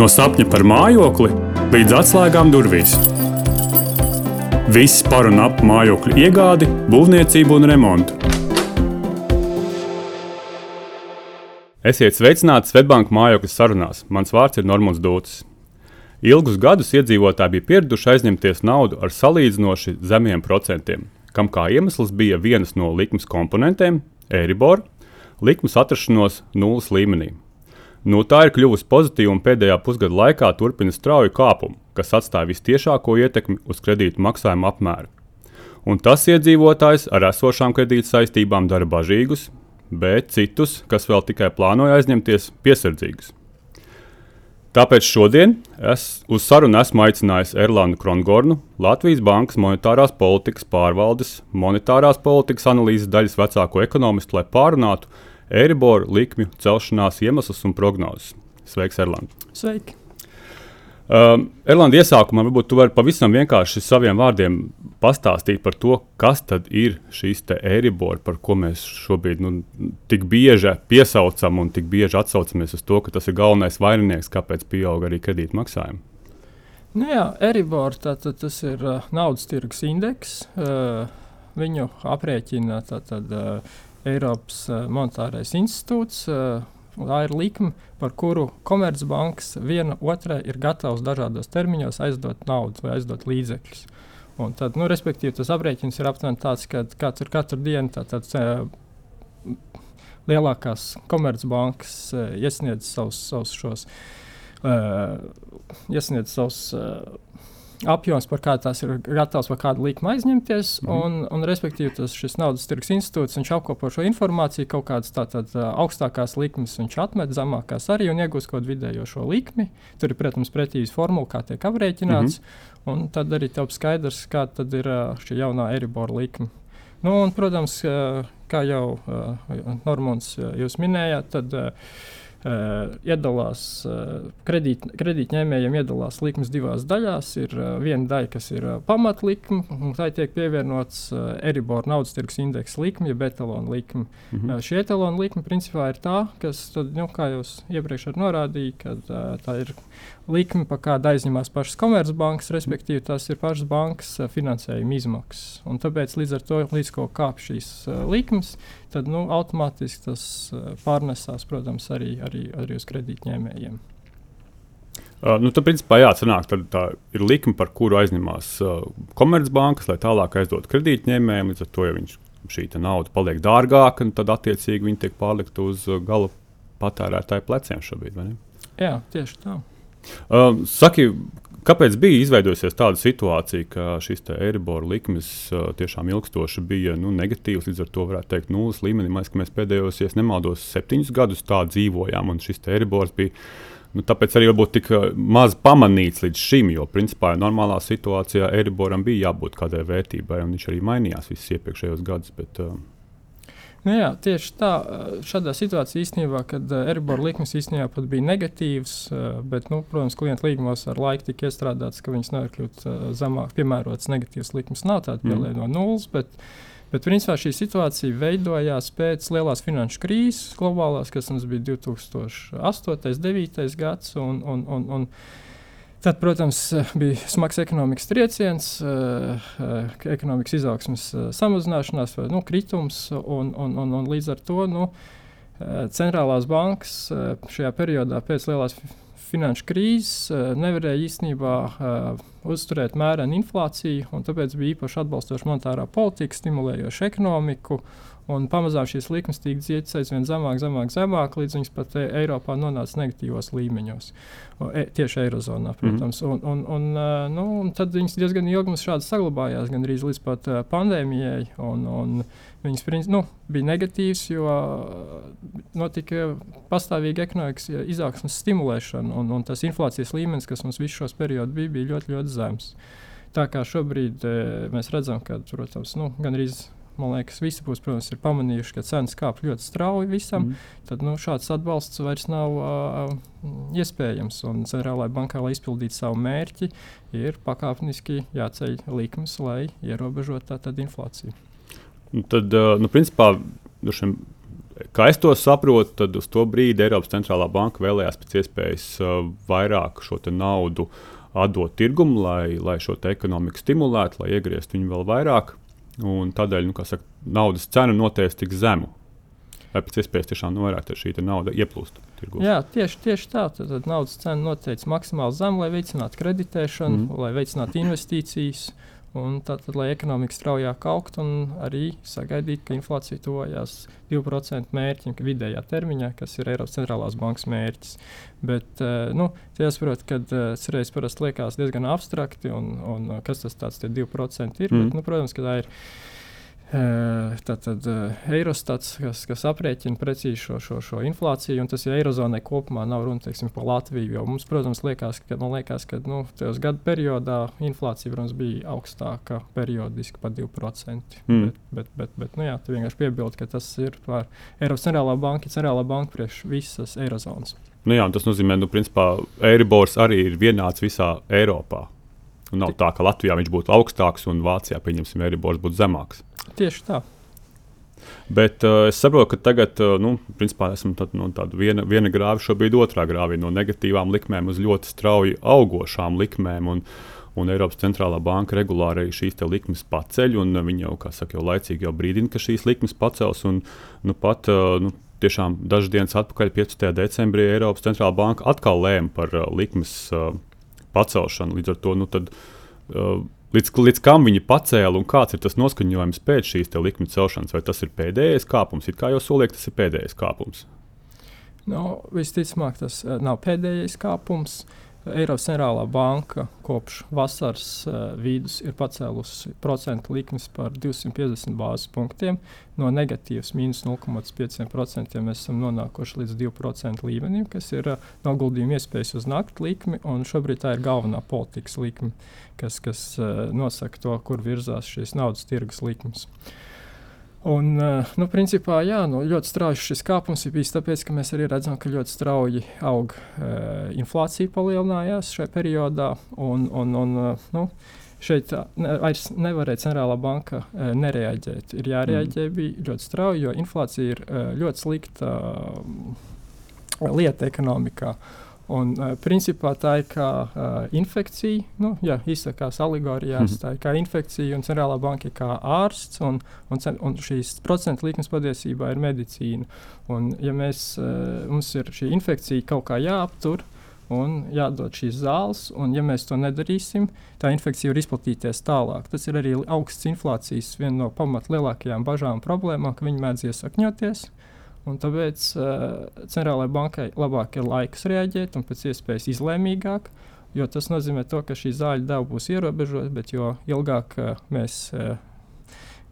No sapņa par mājokli līdz atslēgām durvīs. Viss par un ap mājokļu iegādi, būvniecību un remontu. Esiet sveicināti Svetbāngas mājokļu sarunās. Mans vārds ir Normons Dūts. Ilgus gadus iedzīvotāji bija pieraduši aizņemties naudu ar salīdzinoši zemiem procentiem, kam kā iemesls bija vienas no likmes komponentiem, Eiribor, likmes atrašanos nulles līmenī. Nu, tā ir kļuvusi pozitīva un pēdējā pusgada laikā turpina strauju kāpumu, kas atstāja vistiešāko ietekmi uz kredītu maksājumu apmēru. Un tas iedzīvotājs ar esošām kredīta saistībām dara bažīgus, bet citus, kas vēl tikai plānoja aizņemties, piesardzīgus. Tāpēc šodien es uz sarunu esmu aicinājis Erlānu Krongornu, Latvijas Bankas monetārās politikas pārvaldes, monetārās politikas analīzes daļas vecāko ekonomistu, lai pārunātu, Eiriboru likmju celšanās iemeslus un prognozes. Sveiks, Erlands! Sveiki! Um, Erlanda, iesākumā varbūt tu vari pavisam vienkārši saviem vārdiem pastāstīt par to, kas tad ir šīs Eiribor, par ko mēs šobrīd nu, tik bieži piesaucam un tik bieži atsaucamies uz to, ka tas ir galvenais vaininieks, kāpēc pieaug arī kredīta maksājumi. Nu jā, Eiribor tātad, tas ir uh, naudas tirgus indeks. Uh, viņu aprēķina tātad, uh, Eiropas eh, monetārais institūts. Eh, tā ir likme, par kuru komercbankas viena otrai ir gatavs dažādos termiņos aizdot naudu vai aizdot līdzekļus. Un tad, nu, respektīvi, tas aprēķins ir aptuveni tāds, ka ir katru dienu tā, tā, lielākās komercbankas uh, iesniedz savus, savus šos, uh, iesniedz savus uh, apjoms, par kādu tās ir gatavs par kādu likumu aizņemties. Mm. Un, un, respektīvi, tas šis naudas tirgus institūts apkopo šo informāciju, kaut kādas tātad augstākās likumas viņš atmet, zemākās arī un iegūst kaut kādu vidējo šo likmi. Tur ir, protams, pretīs formula, kā tiek aprēķināts. Mm -hmm. Un tad arī tev skaidrs, kāda ir šī jaunā Eribora likme. Nu, un, protams, kā jau Normons jūs minējāt, tad Uh, iedalās uh, kredīt, kredītņēmējiem, iedalās likmes divās daļās. Ir uh, viena daļa, kas ir pamatlikme, un tai tiek pievienots Eribor naudas tirgus indeksa likme, jeb etalona likme. Uh, šī etalona likme principā ir tā, kas, tad, nu, kā jau iepriekš norādīju, ka uh, tā ir likme, pa kādu aizņemās pašas komercbankas, respektīvi tās ir pašas bankas uh, finansējuma izmaksas. Un tāpēc līdz ar to, līdz ko kāp šīs uh, likmes, tad nu, automātiski tas uh, pārnesās, protams, arī, arī, arī uz kredītņēmējiem. Uh, nu, tad, principā, jā, sanāk, tā ir likme, par kuru aizņemās uh, komercbankas, lai tālāk aizdotu kredītņēmējiem. Līdz ar to, ja viņš, šī nauda paliek dārgāka, tad attiecīgi viņi tiek pārlikt uz gala patērētāju pleciem šobrīd. Jā, tieši tā. Uh, saki, Kāpēc bija izveidojusies tāda situācija, ka šīs Eiriboru likmes uh, tiešām ilgstoši bija nu, negatīvas, līdz ar to varētu teikt, nulles līmenī? Mēs, mēs pēdējos, ja nemaldos, septiņus gadus tā dzīvojām, un šis Eiribors bija. Nu, tāpēc arī varbūt tik maz pamanīts līdz šim, jo principā normālā situācijā Eiriboram bija jābūt kādai vērtībai, un viņš arī mainījās visus iepriekšējos gadus. Bet, uh, Nu jā, tieši tā, šādā situācijā īstenībā, kad Eiribor likmes īstenībā pat bija negatīvas, bet, nu, protams, klienta līgumos ar laiku tika iestrādāts, ka viņas nevar kļūt zemāk, piemērotas negatīvas likmes. Nav tāda pielēja mm. no nulles, bet, bet principā šī situācija veidojās pēc lielās finanšu krīzes globālās, kas mums bija 2008. un 2009. gads. Un, un, un, un, Tad, protams, bija smags ekonomikas trieciens, eh, eh, ekonomikas izaugsmes eh, samazināšanās, vai nu, kritums. Un, un, un, un līdz ar to nu, centrālās bankas šajā periodā pēc lielās finanšu krīzes nevarēja īstenībā uzturēt mērenu inflāciju, un tāpēc bija īpaši atbalstoša monetārā politika, stimulējoša ekonomiku. Un pamazām šīs likmes tika dziedas aizvien zemāk, zemāk, zemāk, līdz viņas pat e Eiropā nonāca negatīvos līmeņos. E, tieši Eirozonā, protams. Mm -hmm. un, un, un, uh, nu, un tad viņas diezgan ilgi mums šādi saglabājās, gan arī līdz pat uh, pandēmijai. Un, un viņas nu, bija negatīvas, jo notika pastāvīga ekonomikas izaugsmes stimulēšana, un, un tas inflācijas līmenis, kas mums visus šos periodus bija, bija ļoti, ļoti zems. Tā kā šobrīd e, mēs redzam, ka, protams, nu, gan arī man liekas, visi būs, protams, ir pamanījuši, ka cenas kāp ļoti strauji visam. Mm. Tad nu, šāds atbalsts vairs nav uh, iespējams. Un centrālajai bankai, lai izpildītu savu mērķi, ir pakāpeniski jāceļ likmes, lai ierobežotu tādu inflāciju. Tad, uh, nu, principā, šim kā es to saprotu, tad uz to brīdi Eiropas centrālā banka vēlējās pēc iespējas uh, vairāk šo naudu atdot tirgumu, lai, lai šo ekonomiku stimulētu, lai iegrieztu viņu vēl vairāk. Un tādēļ nu, saka, naudas cena noteica tik zemu. Lai pēc iespējas tiešām novērtētu, šī nauda ieplūst tirgū. Jā, tieši, tieši tā. Tad, tad naudas cena noteica maksimāli zemu, lai veicinātu kreditēšanu, mm. lai veicinātu investīcijas. Uh, Un tātad, lai ekonomika straujāk augtu un arī sagaidīt, ka inflācija tuvojās 2% mērķim, ka vidējā termiņā, kas ir Eiropas centrālās bankas mērķis. Bet, uh, nu, jāsaprot, ka tas reizes parasti liekas diezgan abstrakti, un, un kas tas tāds - 2% ir. Mm. Bet, nu, protams, ka tā ir Tātad Eirostats, kas, kas aprēķina precīzi šo, šo, šo inflāciju, un tas ir Eirozonai kopumā, nav runa teiksim, par Latviju. Jo mums, protams, liekas, ka, man liekas, ka nu, tajos gadu periodā inflācija protams, bija augstāka periodiski par 2%. Mm. Bet, bet, bet, bet nu, jā, tu vienkārši piebildi, ka tas ir par Eiropas centrālā banka, centrālā banka priekš visas Eirozonas. Nu jā, tas nozīmē, ka nu, Eiribors arī ir vienāds visā Eiropā. Un nav tā, ka Latvijā viņš būtu augstāks un Vācijā, pieņemsim, Eiribors būtu zemāks. Tieši tā. Bet uh, es saprotu, ka tagad uh, nu, principā, esam tad, no tāda viena, viena grāva, šobrīd otrā grāvī, no negatīvām likmēm uz ļoti strauji augošām likmēm. Un, un Eiropas centrālā banka regulāri šīs likmes paceļ, un viņi jau, kā saka, jau laicīgi jau brīdina, ka šīs likmes pacels. Un, nu, pat, uh, nu, tiešām dažas dienas atpakaļ, 15. decembrī, Eiropas centrālā banka atkal lēma par likmes uh, pacelšanu. Līdz ar to nu, tad, uh, Līdz, līdz kam viņi pacēla un kāds ir tas noskaņojums pēc šīs likuma celšanas? Vai tas ir pēdējais kāpums? It kā jau solīja, tas ir pēdējais kāpums. No, nu, visticamāk, tas uh, nav pēdējais kāpums. Uh, Eiropas centrālā banka kopš vasaras uh, vidus ir pacēlusi procentu likmes par 250 bāzes punktiem. No negatīvas mīnus 0,5% mēs esam nonākuši līdz 2% līmenim, kas ir uh, noguldījuma iespējas uz nakti likmi. Šobrīd tā ir galvenā politikas likme, kas, kas uh, nosaka to, kur virzās šīs naudas tirgus likmes. Uh, Un, nu, principā, jā, nu, ļoti strauji šis kāpums ir bijis tāpēc, ka mēs arī redzam, ka ļoti strauji aug uh, inflācija, palielinājās šajā periodā. Un, un, un, nu, šeit ne, vairs nevarēja centrālā banka uh, nereaģēt. Ir jārēģē mm. bija ļoti strauji, jo inflācija ir uh, ļoti slikta uh, lieta ekonomikā. Uh, Un, uh, principā tā ir kā uh, infekcija, nu, ja izsakās alegorijās, mm -hmm. tā ir kā infekcija, un centrālā banka ir kā ārsts, un, un, un šīs procentu likmes patiesībā ir medicīna. Un, ja mēs, uh, mums ir šī infekcija kaut kā jāaptur, un jādod šīs zāles, un ja mēs to nedarīsim, tā infekcija var izplatīties tālāk. Tas ir arī augsts inflācijas viena no pamatlielākajām bažām un problēmām, ka viņi mēdz iesakņoties. Un tāpēc uh, centrālajai bankai labāk ir laiks reaģēt un pēc iespējas izlēmīgāk, jo tas nozīmē, to, ka šī zāļu deva būs ierobežota, bet jo ilgāk uh, mēs uh,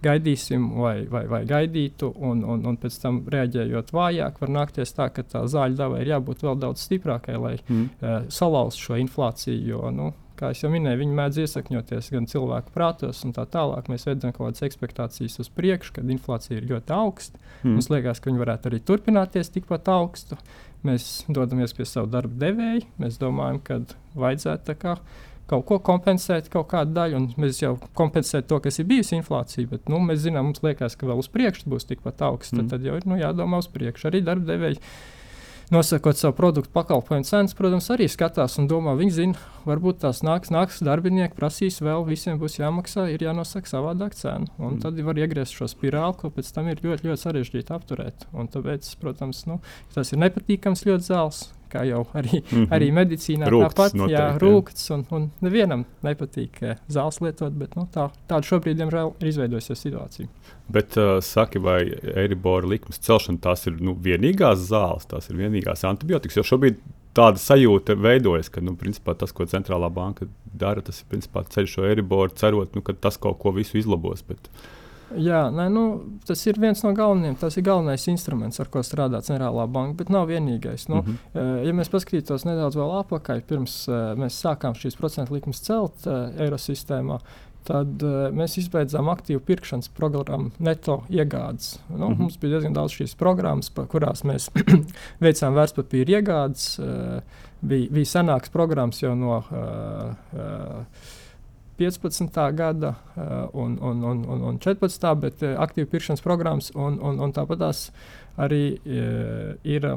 gaidīsim vai, vai, vai gaidītu, un, un, un pēc tam reaģējot vājāk, var nākties tā, ka tā zāļu deva ir jābūt vēl daudz stiprākai, lai mm. uh, salauztu šo inflāciju. Jo, nu, kā jau minēju, viņi mēdz iesakņoties gan cilvēku prātos, un tā tālāk. Mēs veidojam kaut kādas expectācijas uz priekšu, kad inflācija ir ļoti augsta. Mm. Mums liekas, ka viņi varētu arī turpināties tikpat augstu. Mēs dodamies pie savu darba devēja. Mēs domājam, ka vajadzētu kā, kaut ko kompensēt, kaut kādu daļu, un mēs jau kompensējam to, kas ir bijusi inflācija. Bet nu, mēs zinām, mums liekas, ka vēl uz priekšu būs tikpat augsts. Mm. Tad, tad jau ir nu, jādomā uz priekšu. Arī darba devēja nosakot savu produktu pakalpojumu cenas, protams, arī skatās un domā, viņi zina, varbūt tās nāks, nāks darbinieki, prasīs vēl, visiem būs jāmaksā, ir jānosaka savādāk cena. Un mm. tad var iegriezt šo spirāli, ko pēc tam ir ļoti, ļoti sarežģīti apturēt. Un tāpēc, protams, nu, tas ir nepatīkams ļoti zāles kā jau arī, mm -hmm. arī medicīnā. Rūkts, tāpat, noteikti, jā, rūkts, un, un nevienam nepatīk uh, zāles lietot, bet nu, tā, tāda šobrīd, diemžēl, ir izveidojusies situācija. Bet, uh, saki, vai Eiribora likmes celšana tās ir nu, vienīgās zāles, tās ir vienīgās antibiotikas, jo šobrīd tāda sajūta veidojas, ka nu, principā, tas, ko centrālā banka dara, tas ir principā, ceļš šo Eiriboru, cerot, nu, ka tas kaut ko visu izlabos. Bet, Jā, nē, nu, tas ir viens no galvenajiem. Tas ir galvenais instruments, ar ko strādā centrālā banka, bet nav vienīgais. Nu, mm -hmm. Ja mēs paskatītos nedaudz vēl atpakaļ, pirms uh, mēs sākām šīs procentu likmes celt uh, Eirosistēmā, tad uh, mēs izbeidzām aktīvu pirkšanas programmu neto iegādes. Nu, mm -hmm. Mums bija diezgan daudz šīs programmas, kurās mēs veicām vērtspapīra iegādes. Uh, bija, bija senāks programmas jau no. Uh, uh, 15. gada un, un, un, un, un 14. bet aktīvu pirkšanas programmas, un, un, un tāpat tās arī ir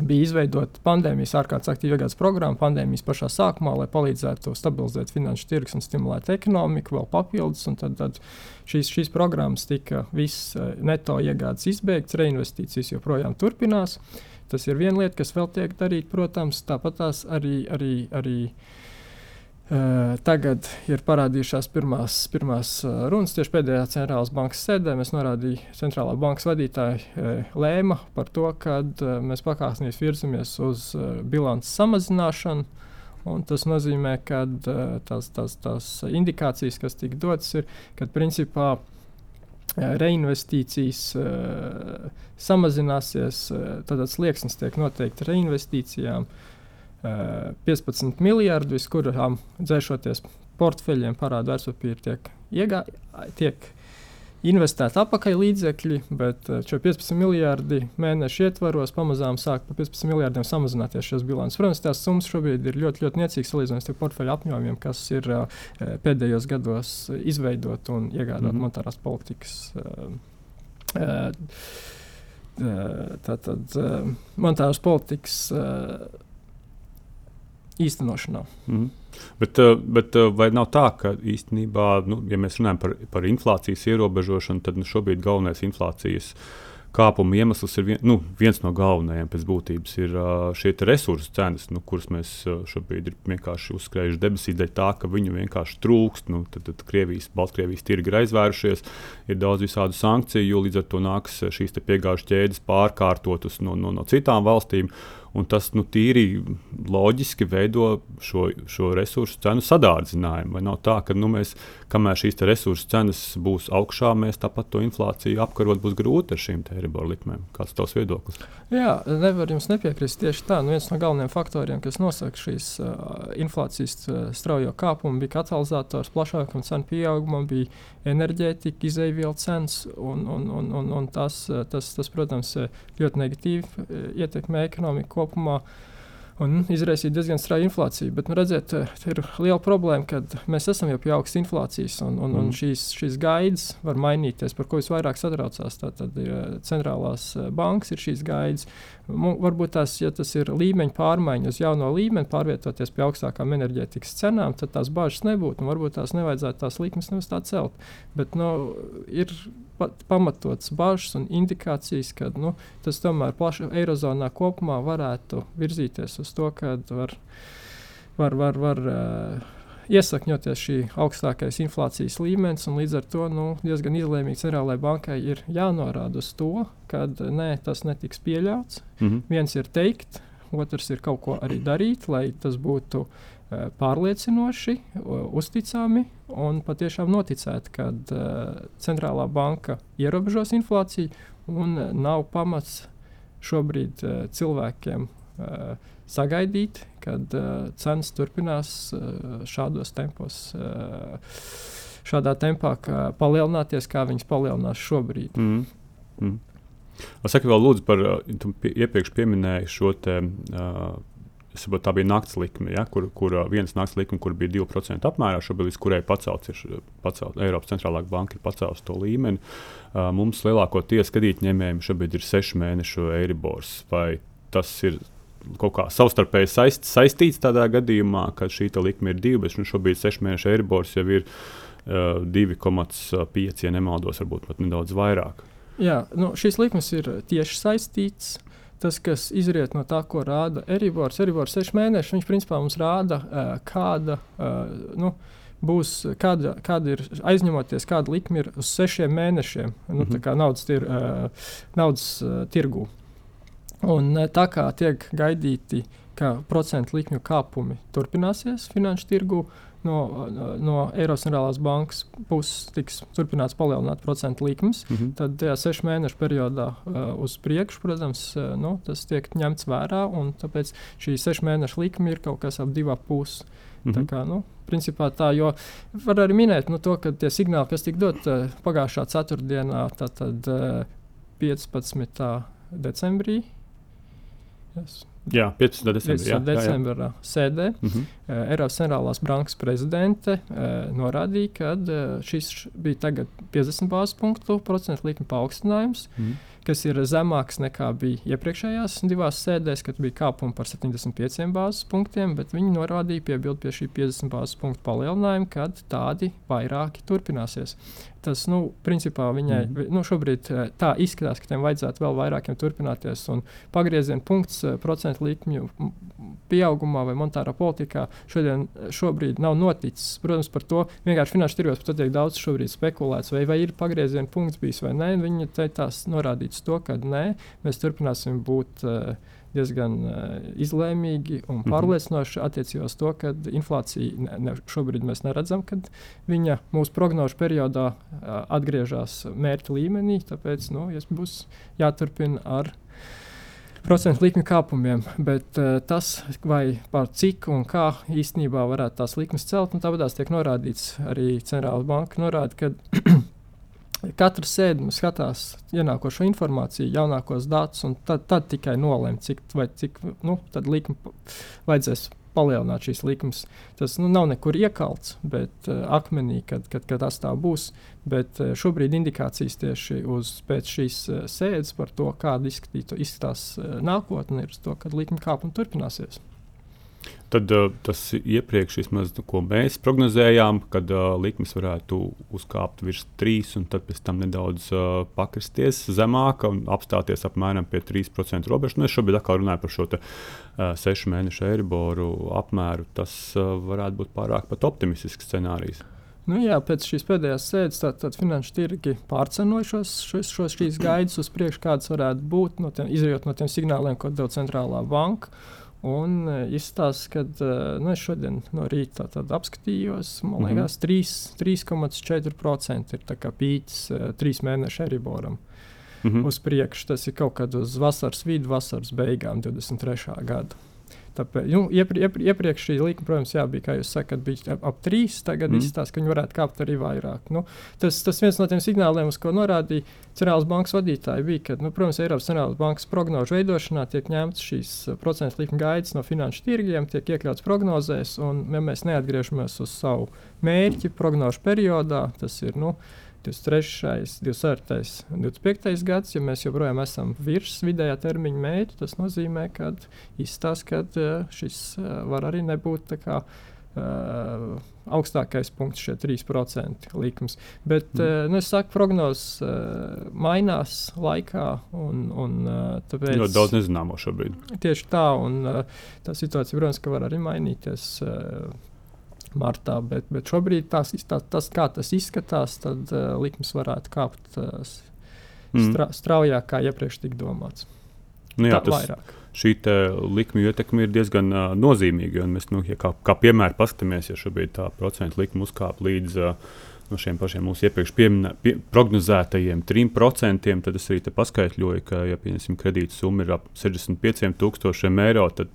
bija izveidota pandēmijas ārkārtas aktīva iegādes programma pandēmijas pašā sākumā, lai palīdzētu stabilizēt finanšu tirgus un stimulēt ekonomiku vēl papildus. Tad, tad šīs, šīs programmas tika visas eh, neto iegādes izbeigts, reinvestīcijas joprojām turpinās. Tas ir viena lieta, kas vēl tiek darīta, protams, tāpat tās arī. arī, arī Uh, tagad ir parādījušās pirmās, pirmās runas. Tieši pēdējā centrālās bankas sēdē mēs norādījām, centrālā bankas vadītāji uh, lēma par to, ka mēs pakāpeniski virzamies uz bilances samazināšanu. Tas nozīmē, ka tās, tās, tās indikācijas, kas tika dotas, ir, ka principā reinvestīcijas samazināsies, tad slieksnis tiek noteikti reinvestīcijām. Uh, 15 miljardi, kurām dzēšoties portfeļiem parādu vērtspapīri tiek, iegā, tiek investēti atpakaļ līdzekļi, bet šo 15 miljardi mēnešu ietvaros pamazām sāk par 15 miljardiem samazināties šīs bilances. Protams, tās summas šobrīd ir ļoti, ļoti niecīgas salīdzinājumā ar portfeļu apjomiem, kas ir uh, pēdējos gados izveidot un iegādāt mm -hmm. monetārās politikas. Tātad monetāras politikas uh, īstenošanā. Mm. Bet, eh, bet eh, vai nav tā, ka īstenībā, nu, ja mēs runājam par, par inflācijas ierobežošanu, tad nu, šobrīd galvenais inflācijas kāpuma iemesls ir vien, nu, viens no galvenajiem pēc būtības ir uh, šie resursu cenas, nu, kuras mēs šobrīd ir vienkārši uzskrējuši debesīs dēļ tā, ka viņu vienkārši trūkst. Nu, tad, tad Krievijas, Baltkrievijas tirgi ir aizvērušies, ir daudz visādu sankciju, līdz ar to nāks šīs piegāžu ķēdes pārkārtotas no, no, no citām valstīm. Uh, Un tas nu, tīri loģiski veido šo, šo resursu cenu sadārdzinājumu. Vai nav tā, ka nu, mēs, kamēr šīs resursu cenas būs augšā, mēs tāpat to inflāciju apkarot būs grūti ar šīm eiriboru likmēm? Kāds ir tavs viedoklis? Jā, nevar jums nepiekrist. Tieši tā, nu, viens no galvenajiem faktoriem, kas nosaka šīs uh, inflācijas uh, straujo kāpumu, bija katalizators plašākam cenu pieaugumam, bija enerģētika, izēvielu cenas, un, un, un, un, un tas, tas, tas, protams, ļoti negatīvi ietekmē ekonomiku kopumā un izraisīt diezgan strauju inflāciju. Bet, nu, redziet, ir liela problēma, ka mēs esam jau pie augstas inflācijas, un, un, mm. un šīs, šīs gaidas var mainīties. Par ko visvairāk satraucās, tad ir centrālās bankas, ir šīs gaidas. Varbūt tās, ja tas ir līmeņa pārmaiņas uz jauno līmeni, pārvietoties pie augstākām enerģētikas cenām, tad tās bažas nebūtu. Varbūt tās nevajadzētu tās likmes nemaz tā celt. Bet nu, ir pamatots bažas un indikācijas, ka nu, tas tomēr plaši Eirozonā kopumā varētu virzīties uz to, ka var, var, var, var uh, iesakņoties šī augstākais inflācijas līmenis, un līdz ar to nu, diezgan izlēmīgi centrālajai bankai ir jānorāda uz to, ka nē, tas netiks pieļauts. Mm -hmm. Viens ir teikt, otrs ir kaut ko arī darīt, lai tas būtu uh, pārliecinoši, uh, uzticami un patiešām noticēt, ka uh, centrālā banka ierobežos inflāciju un uh, nav pamats šobrīd uh, cilvēkiem uh, sagaidīt, kad uh, cenas turpinās uh, šādos tempos. Uh, Šādā tempā kā palielināties, kā viņas palielinās šobrīd. Mm. Mm. Saka, vēl lūdzu par, tu pie, iepriekš pieminēji šo te, uh, saprotu, tā bija naktas likme, ja, kur, kur uh, viens naktas likme, kur bija 2% apmērā, šobrīd līdz kurai pacelts ir pacelt, Eiropas centrālā banka ir pacēlusi to līmeni. Uh, mums lielākoties skatītņēmējiem šobrīd ir 6 mēnešu eiribors. Vai tas ir kaut kā savstarpēji saist, saistīts tādā gadījumā, ka šī likme ir divi, bet nu, šobrīd sešu mēnešu eiribors jau ir uh, 2,5, ja nemaldos, varbūt pat nedaudz vairāk. Jā, nu, šīs likmes ir tieši saistītas. Tas, kas izriet no tā, ko rāda Eribors, Eribors 6 mēneši, viņš principā mums rāda, uh, kāda uh, nu, būs, kāda, kāda ir aizņemoties, kāda likme ir uz 6 mēnešiem nu, mm -hmm. naudas, tir, uh, naudas uh, tirgū. Un tā kā tiek gaidīti, ka procentu likmju kāpumi turpināsies finanšu tirgu, no, no Eiropas Centrālās bankas puses tiks turpināts palielināt procentu likmes, mm -hmm. tad tajā sešu mēnešu periodā uh, uz priekšu, protams, uh, nu, tas tiek ņemts vērā. Tāpēc šī sešu mēnešu likme ir kaut kas ap divām pusēm. Mm -hmm. Tā kā, nu, principā tā, jo var arī minēt nu, to, ka tie signāli, kas tika dot uh, pagājušā ceturtdienā, tad uh, 15. decembrī, Yes. Jā, 15. decembrī. 15. Jā, jā, jā. decembra sēdē Mm -hmm. uh, Eiropas centrālās bankas prezidente uh, norādīja, ka uh, šis bija tagad 50 bāzes punktu procentu likuma paaugstinājums, Mm -hmm. Kas ir zemāks nekā bija iepriekšējās divās sēdēs, kad bija kāpumi par 75 bāzes punktiem, bet viņi norādīja, piebildu pie šī 50 bāzes punktu palielinājuma, kad tādi vairāki turpināsies. Tas, nu, principā viņai mm. nu, šobrīd eh, tā izskatās, ka tiem vajadzētu vēl vairākiem turpināties. Un pagrieziena punkts eh, procentu likmju pieaugumā vai monetārā politikā šodien, eh, šobrīd nav noticis. Protams, par to vienkārši finanšu tirgos tiek daudz spekulēts, vai, vai ir pagrieziena punkts bijis vai nē. Viņi tās norādīts to, ka nē, mēs turpināsim būt. Uh, diezgan uh, izlēmīgi un Mhm. pārliecinoši attiecībā uz to, ka inflācija ne, ne, šobrīd mēs neredzam, kad viņa mūsu prognožu periodā uh, atgriežas mērķa līmenī. Tāpēc nu, būs jāturpina ar procentu likmi kāpumiem. Bet uh, tas, vai par cik un kā īstenībā varētu tās likmes celt, un tāpēc tiek norādīts arī centrāla banka norāda, ka Katra sēde skatās ienākošo informāciju, jaunākos datus, un tad, tad tikai nolēma, cik, vai cik nu, likuma pa- vajadzēs palielināt šīs likmes. Tas nu, nav nekur iekalts, bet uh, akmenī, kad, kad, kad tas tā būs. Bet uh, šobrīd indikācijas tieši uz šīs uh, sēdes par to, kāda izskatās uh, nākotne, ir uz to, kad likuma kāpumi turpināsies. Tad uh, tas iepriekš, vismaz, nu, ko mēs prognozējām, kad uh, likmes varētu uzkāpt virs 3, un pēc tam nedaudz uh, pakristies zemāk un apstāties apmēram pie 3% robežas. Nu, es šobrīd atkal runāju par šo te, uh, 6 mēnešu eiriboru apmēru. Tas uh, varētu būt pārāk pat optimistisks scenārijs. Nu, jā, pēc šīs pēdējās sēdes tad, tad finanšu tirgi pārcenoja šos, šos, šos šīs gaidas uz priekšu, kādas varētu būt, no tiem, izējot no tiem signāliem, ko deva centrālā banka. Un uh, izstāsta, ka uh, nu, es šodien no rīta apskatījos, man Mhm. liekas, 3 3,4% ir pīķis uh, trīs mēnešu eriboram Mhm. uz priekšu. Tas ir kaut kad uz vasaras vidu, vasaras beigām, 23. gada. Tāpēc, nu, iepri, iepri, iepriekš šī līnija, protams, jā, bija, kā jūs sakat, bija ap, ap trīs. Tagad Mm. izstāsta, ka viņi varētu kāpt arī vairāk. Nu, tas, tas viens no tiem signāliem, uz ko norādīja Centrālās bankas vadītāji, bija, ka, nu, protams, Eiropas Centrālās bankas prognožu veidošanā tiek ņemts šīs uh, procentu likuma gaidas no finanšu tirgiem, tiek iekļauts prognozēs, un, ja mēs neatgriežamies uz savu mērķi prognožu periodā, tas ir. Nu, 23, 24, 25 gads, ja mēs joprojām esam virs vidējā termiņa mērķa, tas nozīmē, ka izstāsta, ka uh, šis uh, var arī nebūt kā. Uh, augstākais punkts šie 3% likums. Bet, Mm. uh, nu, es saku, prognozes uh, mainās laikā, un, un uh, tāpēc Ļoti daudz nezināmo šobrīd. tieši tā, un uh, tā situācija, protams, var arī mainīties. Uh, Martā, bet, bet šobrīd tās, tā, tas, kā tas izskatās, tad uh, likmes varētu kāpt uh, stra, straujāk, kā iepriekš tika domāts. Nu, jā, tā tas, vairāk. šī likuma ietekme ir diezgan uh, nozīmīga. Mēs, nu, ja kā, kā piemēram, paskatāmies, ja šobrīd tā procentu likuma uzkāpa līdz uh, no šiem pašiem mūsu iepriekš pieminē, pie, prognozētajiem 3%, tad es arī paskaidroju, ka, ja pieņemsim, kredīta summa ir ap 65,000 eiro, tad,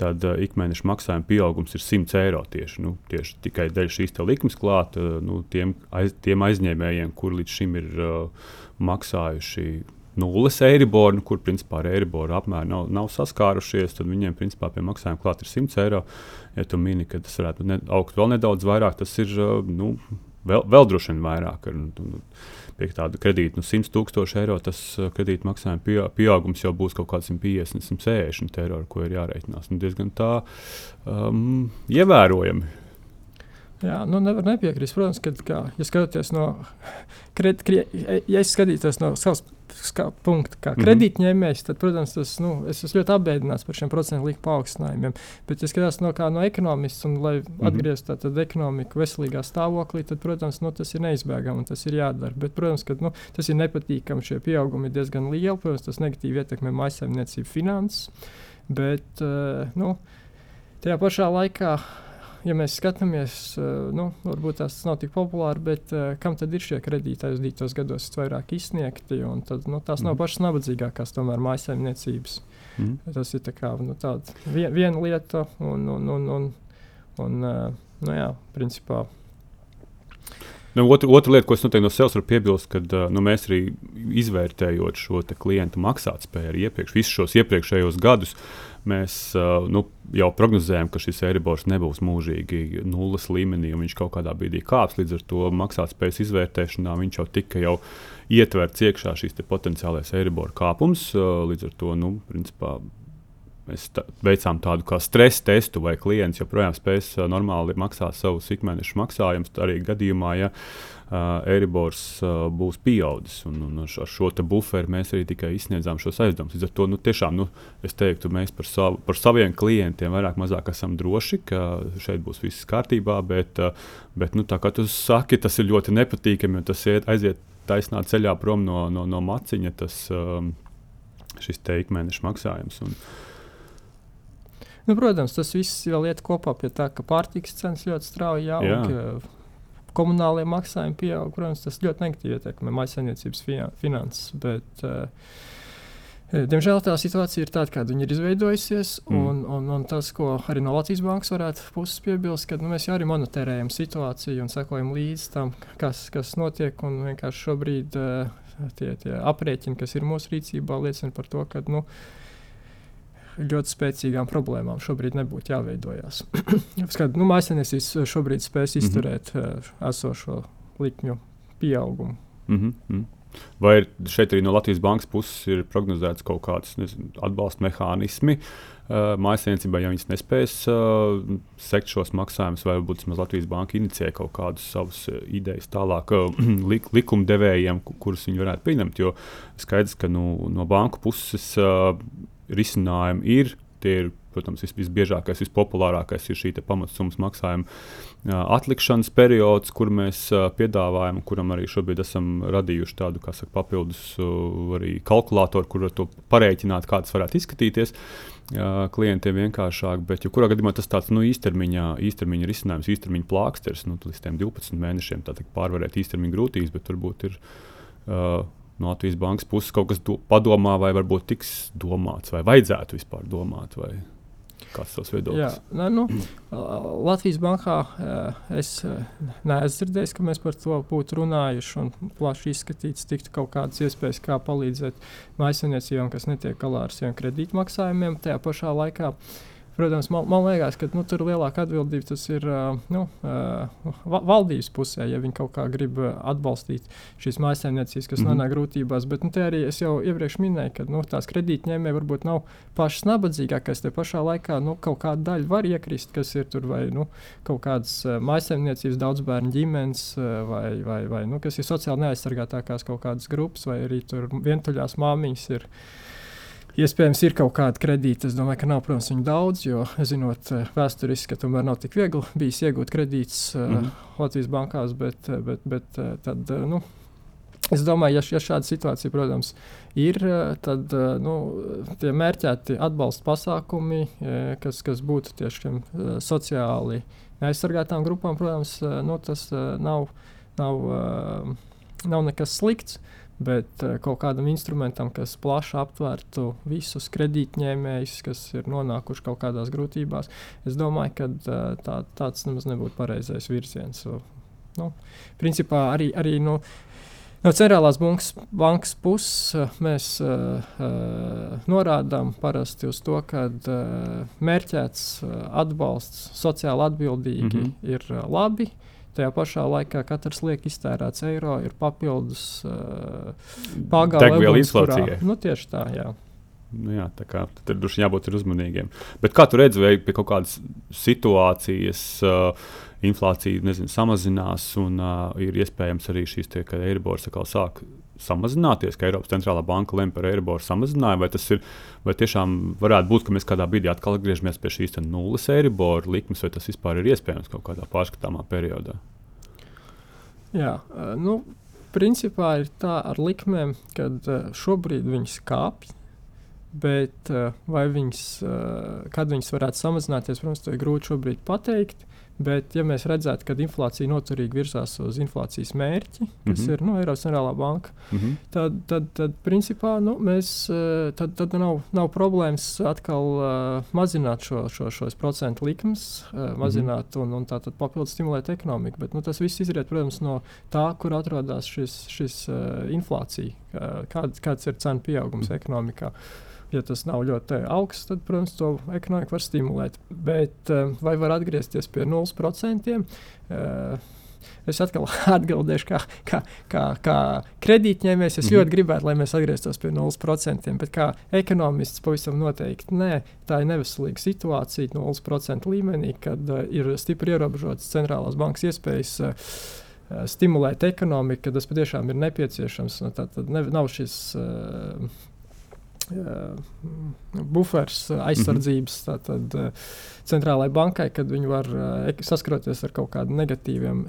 tad uh, ikmēneša maksājuma pieaugums ir 100 eiro tieši, nu, tieši tikai dēļ šīs likmes klāt uh, nu, tiem, aiz, tiem aizņēmējiem, kur līdz šim ir uh, maksājuši nulles eiriboru, nu, kur principā ar eiriboru apmēru nav, nav saskārušies, tad viņiem principā pie maksājuma klāt ir 100 eiro. Ja tu mini, ka tas varētu ne, augt vēl nedaudz vairāk, tas ir uh, nu, vēl, vēl droši vien vairāk. Ar, nu, Pie tāda kredīta nu, 100 tūkstoši eiro, tas uh, kredīta maksājuma pie, pieaugums jau būs kaut kāds 150, 160 eiro, ko ir jārēķinās. Nu, diezgan tā um, ievērojami. Jā, nu nevar nepiekrist. Protams, ka, kā, ja skatāties no kredīt, ja es skatītos no savas ska, punkta, kā Mhm. kredītņēmējs, tad, protams, tas, nu, es esmu ļoti apbēdināts par šiem procentu likuma paaugstinājumiem. Bet, ja skatās no, kā no ekonomists un lai Mhm. atgrieztu tātad ekonomiku veselīgā stāvoklī, tad, protams, nu, tas ir neizbēgami un tas ir jādara. Bet, protams, ka nu, tas ir nepatīkami. Šie pieaugumi ir diezgan lieli. Protams, tas negatīvi ietekmē maisaimniecību finanses. Bet, uh, nu, tajā pašā laikā ja mēs skatāmies, uh, nu, varbūt tas nav tik populāri, bet uh, kam tad ir šie kredīti aizdītos gados vairāk izsniegti? Tad, nu, tās nav Mhm. pašas nabadzīgākās, tomēr mājsaimniecības. Mm. Tas ir tā kā, nu, tāda vien, viena lieta, un, un, un, un, un uh, nu, jā, principā. Nu, otra, otra lieta, ko es noteikti no sevis varu piebilst, kad uh, nu, mēs arī izvērtējot šo klientu maksātspēju iepriekš, visus šos iepriekšējos gadus, mēs uh, nu, jau prognozējām, ka šis Eiribors nebūs mūžīgi nulles līmenī, un viņš kaut kādā brīdī kāps. Līdz ar to maksātspējas izvērtēšanā viņš jau tika jau ietverts iekšā šīs potenciālais Eiribora kāpums. Uh, līdz ar to, nu, principā, Mēs tā, veicām tādu kā stresa testu, vai klients joprojām spēs uh, normāli maksāt savus ikmēneša maksājumus. Arī gadījumā, ja uh, Eiribors uh, būs pieaudzis, un, un ar šo buferu mēs arī tikai izsniedzām šos aizdevumus. Līdz ar to nu, tiešām nu, es teiktu, mēs par, savu, par saviem klientiem vairāk mazāk esam droši, ka šeit būs viss kārtībā. Bet, uh, bet nu, tā kā tu saki, tas ir ļoti nepatīkami, jo tas iet, aiziet taisnā ceļā prom no, no, no maciņa. Tas, um, šis te ikmēneša maksājums. Un, Nu, protams, tas viss vēl iet kopā pie tā, ka pārtikas cenas ļoti strauji aug. Komunālie maksājumi pieaug. Protams, tas ļoti negatīvi ietekmē maisaimniecības finanses. Bet, uh, Diemžēl tā situācija ir tāda, kāda ir izveidojusies. Mm. Un, un, un tas, ko arī no Latvijas bankas varētu puses piebilst, ka nu, mēs jau arī monitorējam situāciju un sekojam līdzi tam, kas, kas notiek. Un vienkārši šobrīd uh, tie, tie aprēķini, kas ir mūsu rīcībā, liecina par to, ka nu, uh, ļoti spēcīgām problēmām šobrīd nebūtu jāveidojas. Skatu, nu, Mākslinieks šobrīd spēs mhm. izturēt mm -hmm. esošo likmju pieaugumu. Mm -hmm. Vai šeit arī no Latvijas bankas puses ir prognozēts kaut kāds nezinu, atbalsta mehānismi uh, mājasniecībai, ja viņas nespēs uh, sekt šos maksājumus, vai varbūt Latvijas banka inicijē kaut kādus savus uh, idejas tālāk uh, lik, likumdevējiem, kurus viņi varētu pieņemt? Jo skaidrs, ka nu, no banku puses. Uh, risinājumi ir. Tie ir, protams, vis, visbiežākais, vispopulārākais ir šī pamatsummas maksājuma atlikšanas periods, kur mēs piedāvājam, kuram arī šobrīd esam radījuši tādu saka, papildus uh, kalkulātoru, kur var to parēķināt, kā tas varētu izskatīties. Klientiem vienkāršāk, bet jebkurā gadījumā tas tāds nu, īstermiņā, īstermiņa risinājums, īstermiņa plāksters, nu, līdz 12 mēnešiem pārvarēt īstermiņa grūtības, bet varbūt ir uh, no Latvijas bankas puses kaut kas do, padomā, vai varbūt tiks domāts, vai vajadzētu vispār domāt. Vai... Kāds ir tas viedoklis? Jā, nu, Latvijas bankā es neesmu dzirdējis, ka mēs par to būtu runājuši un plaši izskatīts, tiktu kaut kādas iespējas, kā palīdzēt maisaimniecībām, kas netiek galā ar saviem kredītmaksājumiem. Tajā pašā laikā uh, Protams, man, man liekas, ka nu, tur lielāka atbildība ir uh, nu, valdības pusē, ja viņi kaut kā grib atbalstīt šīs mājsaimniecības, kas mm -hmm. nonāk grūtībās. Bet nu, te arī es jau iepriekš minēju, ka nu, tās kredītņēmēji varbūt nav pašas nabadzīgākās. Te pašā laikā nu, kaut kāda daļa var iekrist, kas ir tur vai nu, kaut kādas mājsaimniecības, daudz bērnu ģimenes, vai, vai, vai nu, kas ir sociāli neaizsargātākās kaut kādas grupas, vai arī tur vientuļās māmiņas ir. Iespējams, ir kaut kāda kredīta. Es domāju, ka nav, protams, viņu daudz, jo, zinot eh, vēsturiski, ka tomēr nav tik viegli bijis iegūt kredītus mm -hmm. Latvijas bankās, bet, eh, bet, bet tad, nu, es domāju, ja, ja šāda situācija, protams, ir, tad nu, tie mērķēti atbalsta pasākumi, kas, kas būtu tieši sociāli neaizsargātām grupām, protams, nu, tas nav, nav, nav nekas slikts. Bet uh, kaut kādam instrumentam, kas plaši aptvertu visus kredītņēmējus, kas ir nonākuši kaut kādās grūtībās, es domāju, ka uh, tā, tāds nemaz nebūtu pareizais virziens. Nu, principā arī, arī nu, no centrālās bankas, bankas puses uh, mēs uh, uh, norādām parasti uz to, ka uh, mērķēts uh, atbalsts sociāli atbildīgi mm -hmm. ir uh, labi. Uh, Tajā pašā laikā katrs liek iztērēts eiro ir papildus uh, pagaidu inflācijai. Nu, tieši tā, jā. Nu jā, tā kā tur droši jābūt uzmanīgiem. Bet kā tu redzi, vai pie kaut kādas situācijas uh, inflācija nezinu, samazinās un uh, ir iespējams arī šīs tie, ka Eiribors atkal sāk samazināties, ka Eiropas centrālā banka lem par Eiriboru samazinājumu, vai tas ir, vai tiešām varētu būt, ka mēs kādā brīdī atkal atgriežamies pie šīs nulles Eiriboru likmes, vai tas vispār ir iespējams kaut kādā pārskatāmā periodā? Jā, nu, principā ir tā ar likmēm, kad šobrīd viņas kāpj. Bet vai viņas, kad viņas varētu samazināties, protams, to ir grūti šobrīd pateikt. Bet, ja mēs redzētu, ka inflācija noturīgi virzās uz inflācijas mērķi, kas mm -hmm. ir nu, Eiropas Centrālā banka, mm -hmm. tad, tad, tad, principā, nu, mēs, eh, tad, tad nav, nav problēmas atkal uh, mazināt šo, šo, šos procentu likmes, uh, mazināt mm -hmm. un, un tā tad papildus stimulēt ekonomiku. Bet nu, tas viss izriet, protams, no tā, kur atrodas šis, šis uh, inflācija, uh, kāds, kāds ir cenu pieaugums mm -hmm. ekonomikā. Ja tas nav ļoti augsts, tad, protams, to ekonomiku var stimulēt. Bet vai var atgriezties pie 0%? Es atkal atbildēšu, kā, kā, kā, kā kredītņēmējs. Es mm -hmm. ļoti gribētu, lai mēs atgrieztos pie 0%, bet kā ekonomists pavisam noteikti nē, tā ir neveselīga situācija 0% līmenī, kad uh, ir stipri ierobežotas centrālās bankas iespējas. Uh, stimulēt ekonomiku, kad tas patiešām ir nepieciešams. Nu, tā tad nav šis uh, bufers aizsardzības mm -hmm. tātad, centrālajai bankai, kad viņi var saskaroties ar kaut kādiem negatīviem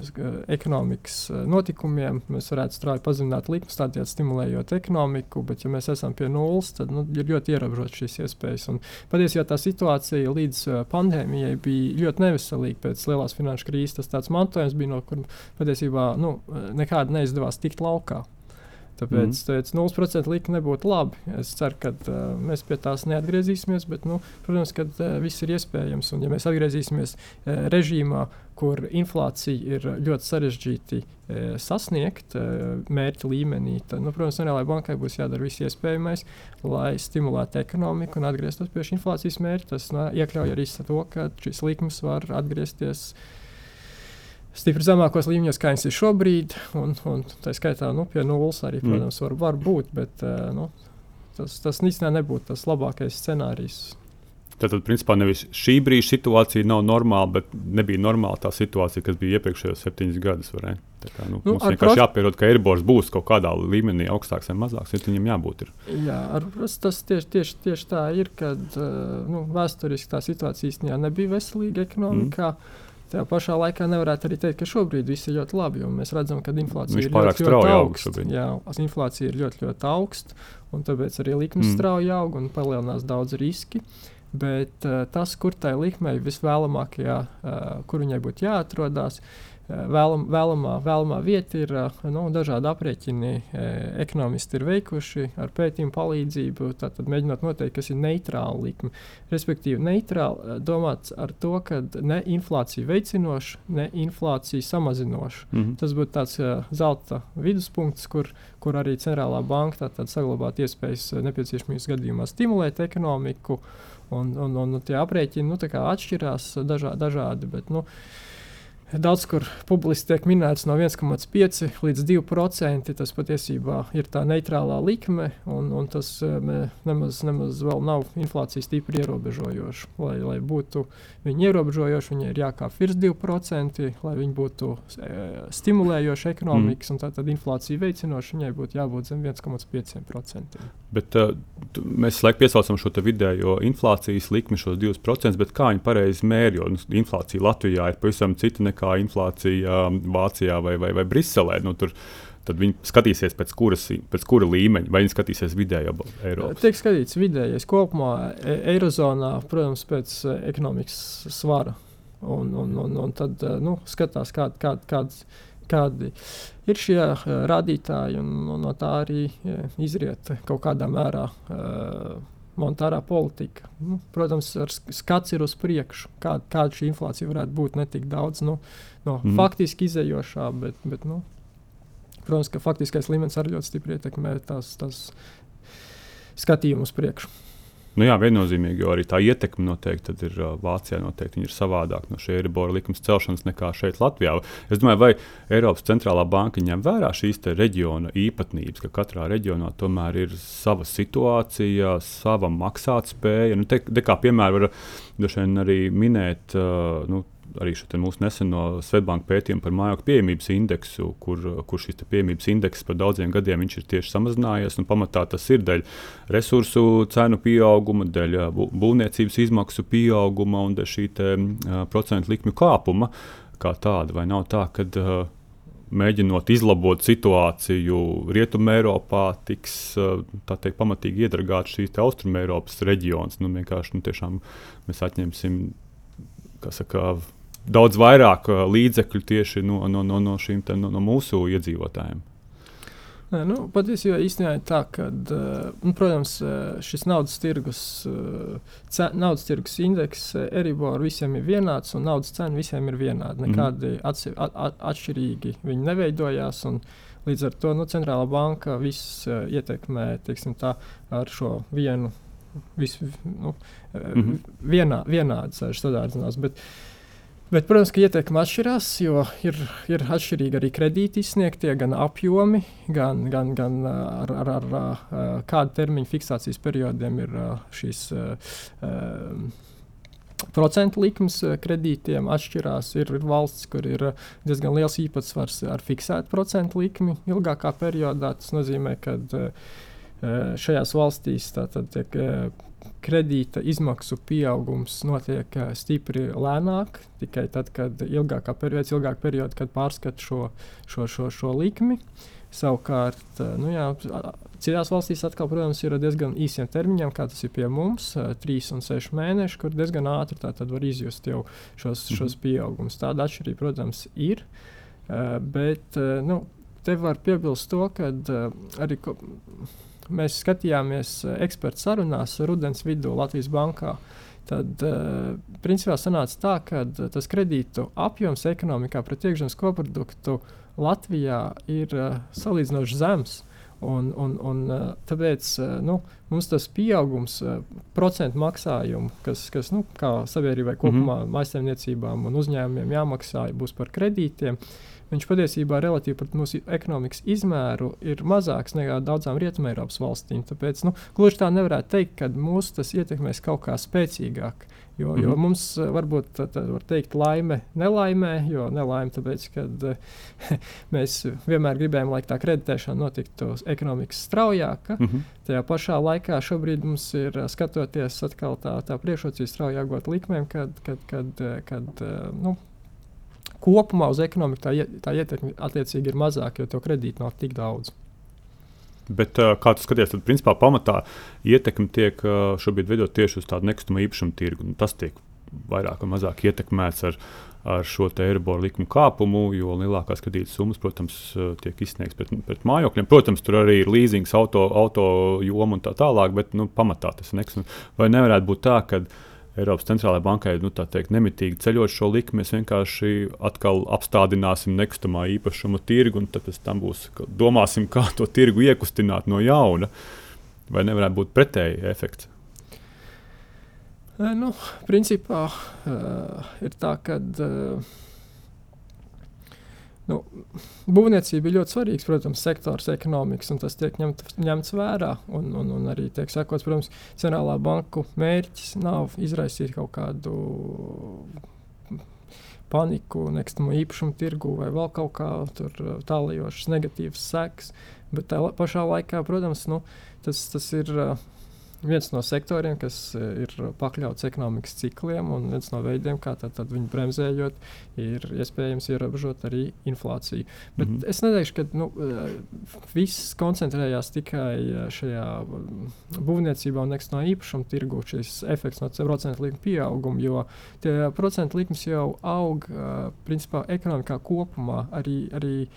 ekonomikas notikumiem. Mēs varētu strauji pazemināt likmes, tādējādi stimulējot ekonomiku, bet, ja mēs esam pie nulles, tad nu, ir ļoti ierobežotas šīs iespējas. Un, patiesībā tā situācija līdz pandēmijai bija ļoti neveselīga pēc lielās finanšu krīzes. Tas tāds mantojums bija, no kur patiesībā nu, nekāda neizdevās tikt laukā. Tāpēc mm. teicu, 0% likme nebūtu labi. Es ceru, ka uh, mēs pie tās neatgriezīsimies, bet, nu, protams, ka uh, viss ir iespējams. Un, ja mēs atgriezīsimies uh, režīmā, kur inflācija ir ļoti sarežģīti uh, sasniegt uh, mērķa līmenī, tad, nu, protams, Centrālajai bankai būs jādara viss iespējamais, lai stimulētu ekonomiku un atgrieztos pie šī inflācijas mērķa. Tas nu, iekļauj arī to, ka šīs likmes var atgriezties stipri zemākos līmeņos, kā viņš ir šobrīd. Un, un tā skaitā nu, pie nulles arī, mm. protams, var, var būt. Bet, uh, nu, tas, tas īstenībā nebūtu tas labākais scenārijs. Tātad, principā, nevis šī brīža situācija nav normāla, bet nebija normāla tā situācija, kas bija iepriekšējos septiņus gadus. Kā, nu, nu, mums vienkārši prost... jāpierod, ka Eiribors būs kaut kādā līmenī augstāks vai mazāks, ja viņam jābūt. Ir. Jā, ar, tas tieši, tieši, tieši tā ir, kad uh, nu, vēsturiski tā situācija īstenībā nebija veselīga ekonomikā. Mm. Tajā pašā laikā nevarētu arī teikt, ka šobrīd viss ir ļoti labi. Mēs redzam, ka inflācija Viņš ir ļoti, ļoti augsta. Jā, inflācija ir ļoti, ļoti augsta, un tāpēc arī likmes mm. strauji aug un palielinās daudz riski. Bet uh, tas, kur tai likmei visvēlamākajā, uh, kur viņai būtu jāatrodas, uh, Vēlam, vēlamā, vēlamā vieta ir nu, dažādi aprēķini, ekonomisti ir veikuši ar pētījumu palīdzību, tātad mēģinot noteikt, kas ir neitrāla likme. Respektīvi, neitrāla domāts ar to, ka ne inflācija veicinoša, ne inflācija samazinoša. Mm -hmm. Tas būtu tāds zelta viduspunkts, kur, kur arī centrālā banka saglabātu iespējas nepieciešamības gadījumā stimulēt ekonomiku. Un, un, un, un tie aprēķini nu, atšķirās dažā, dažādi. Bet, nu, uh, Daudz kur publiski tiek minēts no 1,5 līdz 2%. Tas patiesībā ir tā neitrālā likme, un, un tas nemaz, nemaz vēl nav inflācijas stipri ierobežojoši. Lai, lai būtu viņi ierobežojoši, viņi ir jākāp virs 2%, lai viņi būtu e, stimulējoši ekonomikas, mm. un tātad inflācija veicinoši, viņai būtu jābūt zem 1,5%. Bet uh, mēs laikam piesaucam šo vidējo inflācijas likmi, šos 2%, bet kā viņi pareizi mērķi? Jo nu, inflācija Latvijā ir pavisam cita nekā kā inflācija um, Vācijā vai, vai, vai Briselē. Nu, tur, tad viņi skatīsies pēc, kuras, pēc kura līmeņa, vai viņi skatīsies vidējo Eiropas. Tiek skatīts vidējais kopumā e Eirozonā, protams, pēc e, ekonomikas svara. Un, un, un, un tad e, nu, skatās, kād, kād, kāds, kādi ir šie rādītāji, un, un no tā arī izriet kaut kādā mērā. Uh, monetārā politika. Nu, protams, skats ir uz priekšu, kā, kāda šī inflācija varētu būt. Ne tik daudz nu, no mm. faktiski izējošā, bet, bet nu, protams, ka faktiskais līmenis arī ļoti stipri ietekmē tās, tās skatījumu uz priekšu. Nu jā, viennozīmīgi, jo arī tā ietekme noteikti ir uh, Vācijā. Noteikti ir savādāk no šī Eiribora likuma celšanas nekā šeit, Latvijā. Es domāju, vai Eiropas centrālā banka ņem vērā šīs reģiona īpatnības, ka katrā reģionā tomēr ir sava situācija, sava maksātspēja. Nu, te, te kā piemēram, var arī minēt. Uh, nu, arī mūsu neseno Svetbānku pētījumu par mājokļu pieejamības indeksu, kur, kur šis pieejamības indeks par daudziem gadiem ir tieši samazinājies. Pamatā tas ir dēļ resursu cenu pieauguma, dēļ būvniecības izmaksu pieauguma un dēļ šī te, uh, procentu likmju kāpuma kā tāda. Vai nav tā, ka uh, mēģinot izlabot situāciju Rietumē, Eiropā, tiks teikt, pamatīgi iedragāts šīs Austrumē Eiropas reģions. Nu, vienkārši nu, tiešām mēs atņemsim saka, daudz vairāk uh, līdzekļu tieši no, no, no, no, šīm, te, no, no mūsu iedzīvotājiem. Nē, nu, patiesībā īstenībā ir tā, ka, uh, nu, protams, uh, šis naudas tirgus, naudas tirgus indeks Eribor visiem ir vienāds, un naudas cena visiem ir vienāda. Mhm. Nekādi mm. atse, at, at, atšķirīgi viņi neveidojās. Līdz ar to nu, centrālā banka viss ietekmē tā, ar šo vienu visi nu, mm -hmm. vienā, vienādi sadārdzinās. Bet, Bet, protams, ka ieteikumi atšķirās, jo ir, ir atšķirīgi arī kredīti izsniegtie, gan apjomi, gan, gan, gan ar, ar, ar, ar kādu termiņu fiksācijas periodiem ir šīs. Uh, procentu likmes eh, kredītiem atšķirās. Ir, ir valsts, kur ir diezgan liels īpatsvars ar fiksētu procentu likmi ilgākā periodā. Tas nozīmē, ka eh, šajās valstīs tātad, tiek, kredīta izmaksu pieaugums notiek stipri lēnāk, tikai tad, kad ilgākā periodā, ilgāk perioda, kad pārskata šo, šo, šo, šo likmi. Savukārt, nu jā, citās valstīs atkal, protams, ir diezgan īsiem termiņiem, kā tas ir pie mums, trīs un seši mēneši, kur diezgan ātri var izjust jau šos, mhm. šos pieaugumus. Tāda atšķirība, protams, ir. Bet nu, te var piebilst to, ka arī mēs skatījāmies ekspertu sarunās rudens vidū Latvijas bankā. Tad, uh, principā, sanāca tā, ka tas kredītu apjoms ekonomikā pret iekšzemes koproduktu uh, Latvijā ir uh, salīdzinoši zems. Un, un, un, uh, tāpēc uh, nu, mums tas pieaugums, uh, procentu maksājumu, kas, kas nu, sabiedrībai kopumā, mm -hmm. maisaimniecībām un uzņēmumiem jāmaksā, būs par kredītiem. Viņš patiesībā relatīvi pret mūsu ekonomikas izmēru ir mazāks nekā daudzām Rietumēropas valstīm. Tāpēc nu, gluži tā nevarētu teikt, ka mūsu tas ietekmēs kaut kā spēcīgāk. Jo, mm -hmm. jo mhm. mums eh, varbūt tā, tā var teikt, laime nelaimē, jo nelaime tāpēc, ka uh, mēs vienmēr gribējām, lai tā kreditēšana notiktu ekonomikas straujāka. Mm -hmm. Tajā pašā laikā šobrīd mums ir eh, skatoties atkal tā, tā priekšrocība straujāk gūt likmēm, kad, kad, kad, kad nu, kopumā uz ekonomiku tā, tā ietekme attiecīgi ir mazāka, jo to kredītu nav tik daudz. Bet, uh, kā tu skaties, tad principā pamatā ietekme tiek uh, šobrīd veidot tieši uz tādu nekustamo īpašumu tirgu. Nu, tas tiek vairāk vai mazāk ietekmēts ar, ar šo eiriboru likumu kāpumu, jo lielākās kredītas summas, protams, tiek izsniegtas pret, pret mājokļiem. Protams, tur arī ir leasings, auto, auto joma un tā tālāk, bet nu, pamatā tas ir nekustams. Vai nevarētu būt tā, ka Eiropas centrālajai bankai nu, teikt, nemitīgi ceļot šo likmi, mēs vienkārši atkal apstādināsim nekustamā īpašuma tirgu, un pēc tam būs, domāsim, kā to tirgu iekustināt no jauna. Vai nevarētu būt pretēji efekts? Nu, principā uh, ir tā, ka uh, Nu, būvniecība ir ļoti svarīgs, protams, sektors ekonomikas, un tas tiek ņemt, ņemts vērā. Un, un, un arī tiek sakots, protams, centrālā banku mērķis nav izraisīt kaut kādu paniku, nekustamo īpašumu tirgu vai vēl kaut kā tālajošas negatīvas sekas. Bet tā pašā laikā, protams, nu, tas, tas ir. Uh, viens no sektoriem, kas eh, ir pakļauts ekonomikas cikliem, un viens no veidiem, kā tad, tad viņu bremzējot, ir iespējams ierobežot arī inflāciju. Bet mm -hmm. es neteikšu, ka nu, eh, viss koncentrējās tikai eh, šajā mm, būvniecībā un nekustamā īpašuma tirgu, šis efekts no procentu likuma pieauguma, jo tie procentu likmes jau aug principā ekonomikā kopumā arī. arī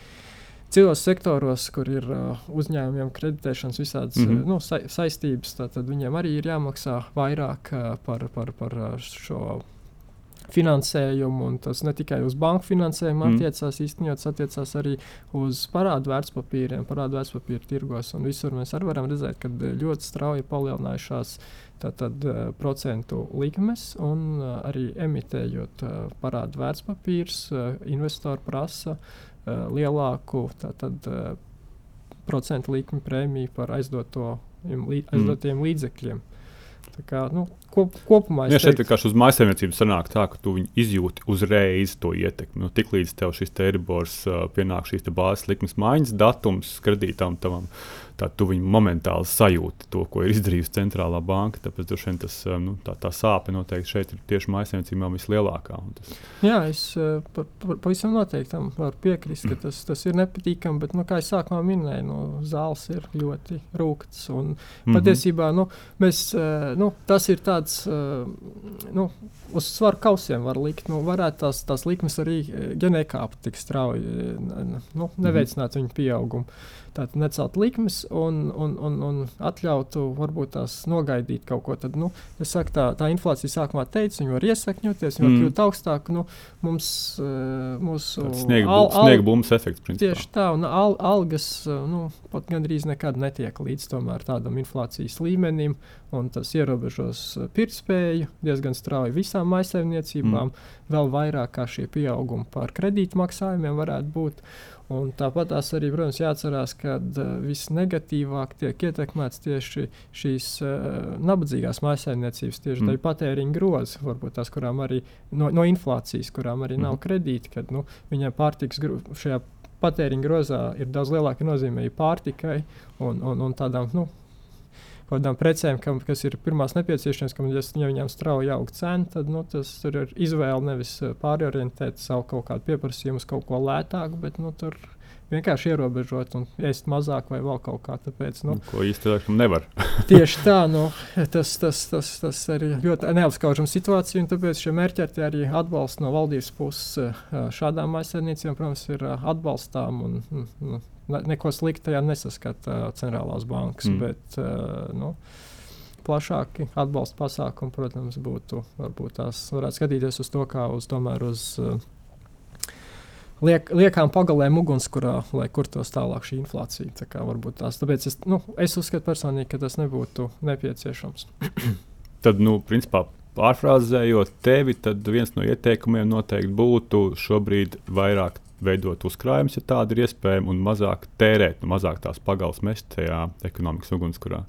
citos sektoros, kur ir uh, uzņēmumiem kreditēšanas visādas mm -hmm. uh, nu, sa saistības, tad viņiem arī ir jāmaksā vairāk uh, par, par, par uh, šo finansējumu, un tas ne tikai uz banku finansējumu mm. attiecās, īstenībā tas attiecās arī uz parādu vērtspapīriem, parādu vērtspapīru tirgos. Un visur mēs arī varam redzēt, ka ļoti strauji palielinājušās tātad, uh, procentu likmes, un uh, arī emitējot uh, parādu vērtspapīrus, uh, investori prasa uh, uh, lielāku tātad, uh, procentu likmi prēmiju par aizdoto, aizdotiem mm. līdzekļiem. Tā kā, nu, kop, kopumā ja šeit vienkārši uz maisaimniecības sanāk tā, ka tu izjūti uzreiz to ietekmi. Nu, Tiklīdz tev šis te eribors uh, pienāk šīs bāzes likmes maiņas datums kredītam tavam. Uh, tā tu viņu momentāli sajūti to, ko ir izdarījusi centrālā banka. Tāpēc vien, tas, eh, nu, tā, tā sāpe noteikti šeit ir tieši maisaimniecībām vislielākā. Tas... Jā, es pa, pavisam noteikti tam varu piekrist, ka tas, tas ir nepatīkami. Bet, nu, kā jau sākumā minēju, nu, zāles ir ļoti rūktas. Un, mm -hmm. Patiesībā nu, mēs, eh, nu, tas ir tā, tāds uh, nu, uz svaru kausiem var likt. Nu, varētu tās, tās likmes arī ģenēkāpt tik strauji, nu, neveicināt viņu pieaugumu. Tātad necelt likmes un, un, un, un atļautu varbūt tās nogaidīt kaut ko. Tad, nu, saku, tā, tā inflācija sākumā teica, viņa var iesakņoties, viņa mm. var kļūt augstāk. Nu, mums, mūsu al, sniega bumbas efekts. Principā. Tieši tā, un al, algas nu, pat gandrīz nekad netiek līdz tādam inflācijas līmenim un tas ierobežos eh, pirktspēju diezgan strauji visām maisaimniecībām, mm. vēl vairāk kā šie pieaugumi par kredītmaksājumiem varētu būt. Un tāpat tās arī, protams, jāatcerās, ka uh, visnegatīvāk tiek ietekmēts tieši šīs uh, nabadzīgās maisaimniecības, tieši mm. tā patēriņa groza, varbūt tās, kurām arī no, no inflācijas, kurām arī mm. nav kredīti, kad nu, viņiem pārtiks šajā patēriņa grozā ir daudz lielāka nozīme pārtikai un, un, un tādām nu, kaut kādām precēm, kam, kas ir pirmās nepieciešamības, kam, ja viņām strauji aug cena, tad nu, tas ir izvēle nevis eh, pārorientēt savu kaut kādu pieprasījumu uz kaut ko lētāku, bet nu, tur vienkārši ierobežot un ēst mazāk vai vēl kaut kā tādu. Nu, ko īstenībā nevar. tieši tā, nu, tas, tas, tas, tas ir ļoti neapskaužama situācija, un tāpēc šie mērķi arī atbalsts no valdības puses eh, šādām aizsardzībām, protams, ir eh, atbalstām. Un, un, neko sliktu tajā nesaskata uh, centrālās bankas. Mm. Bet, uh, nu, plašāki atbalsta pasākumi, protams, būtu varbūt tās varētu skatīties uz to kā uz tomēr uz uh, liek, liekām pagalēm ugunskurā, lai kurtos tālāk šī inflācija. Tā kā varbūt tās, tāpēc es, nu, es uzskatu personīgi, ka tas nebūtu nepieciešams. Tad, nu, principā. Pārfrāzējot tevi, tad viens no ieteikumiem noteikti būtu šobrīd vairāk veidot uzkrājumus, ja tāda ir iespējama, un mazāk tērēt, nu, mazāk tās pagals mest tajā ekonomikas ugunskurā.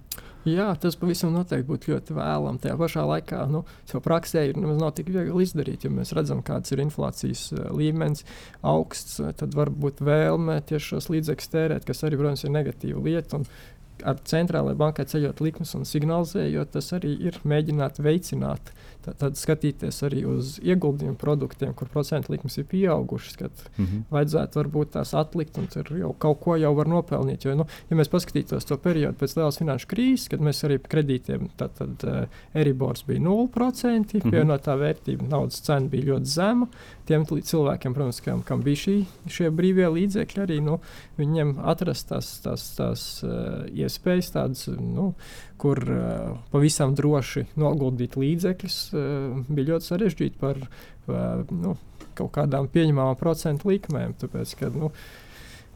Jā, tas pavisam noteikti būtu ļoti vēlams. Tajā pašā laikā nu, jau praksē ir nemaz nav tik viegli izdarīt. Ja mēs redzam, kāds ir inflācijas uh, līmenis augsts, tad var būt vēlme tieši šos līdzekļus tērēt, kas arī, protams, ir negatīva lieta. Un ar centrālajai bankai ceļot likmes un signalizējot, tas arī ir mēģināt veicināt, tad, tad skatīties arī uz ieguldījumu produktiem, kur procentu likmes ir pieaugušas, kad mm -hmm. vajadzētu varbūt tās atlikt un tur jau kaut ko jau var nopelnīt. Jo, nu, ja mēs paskatītos to periodu pēc lielas finanšu krīzes, kad mēs arī kredītiem, tad, tad uh, Eribors bija 0%, mm -hmm. pievienotā vērtība, naudas cena bija ļoti zema. Tiem cilvēkiem, protams, kam, kam bija šī, šie brīvie līdzekļi, arī nu, viņiem atrast tās, tās, tās uh, iespējas, tādas, nu, kur uh, pavisam droši noguldīt līdzekļus, uh, bija ļoti sarežģīti par uh, nu, kaut kādām pieņemamām procentu likmēm. Tāpēc, kad, nu,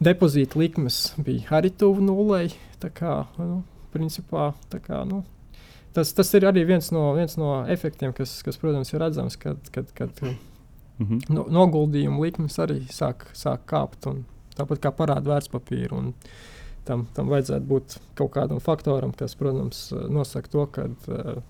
depozīta likmes bija arī tuvu nulei. Kā, nu, principā, kā, nu, tas, tas ir arī viens no, viens no efektiem, kas, kas, protams, ir redzams, kad, kad, kad mm -hmm. no, noguldījuma likmes arī sāk, sāk kāpt. Tāpat kā parāda vērtspapīra. Un, tam, tam vajadzētu būt kaut kādam faktoram, kas, protams, nosaka to, ka uh,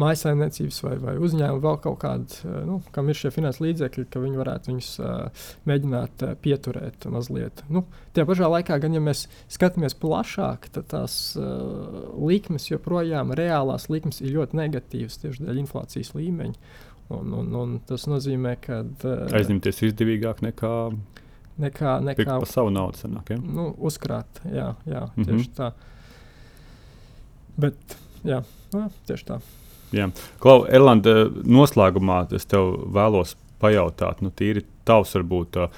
mājsaimniecības vai, vai uzņēmumi vēl kaut kādi, nu, kam ir šie finanses līdzekļi, ka viņi varētu viņus uh, mēģināt uh, pieturēt mazliet. Nu, Tajā pašā laikā, gan ja mēs skatāmies plašāk, tad tās uh, likmes joprojām, reālās likmes ir ļoti negatīvas tieši dēļ inflācijas līmeņa. Un, un, un tas nozīmē, ka. Uh, Aizņemties izdevīgāk nekā nekā, nekā par savu naudu. Sanāk, ja? nu, uzkrāt, jā, jā mm -hmm. tieši tā. Bet, jā, nu, tieši tā. Jā. Klau, Erlanda, noslēgumā es tev vēlos pajautāt, nu, tīri tavs varbūt. Uh,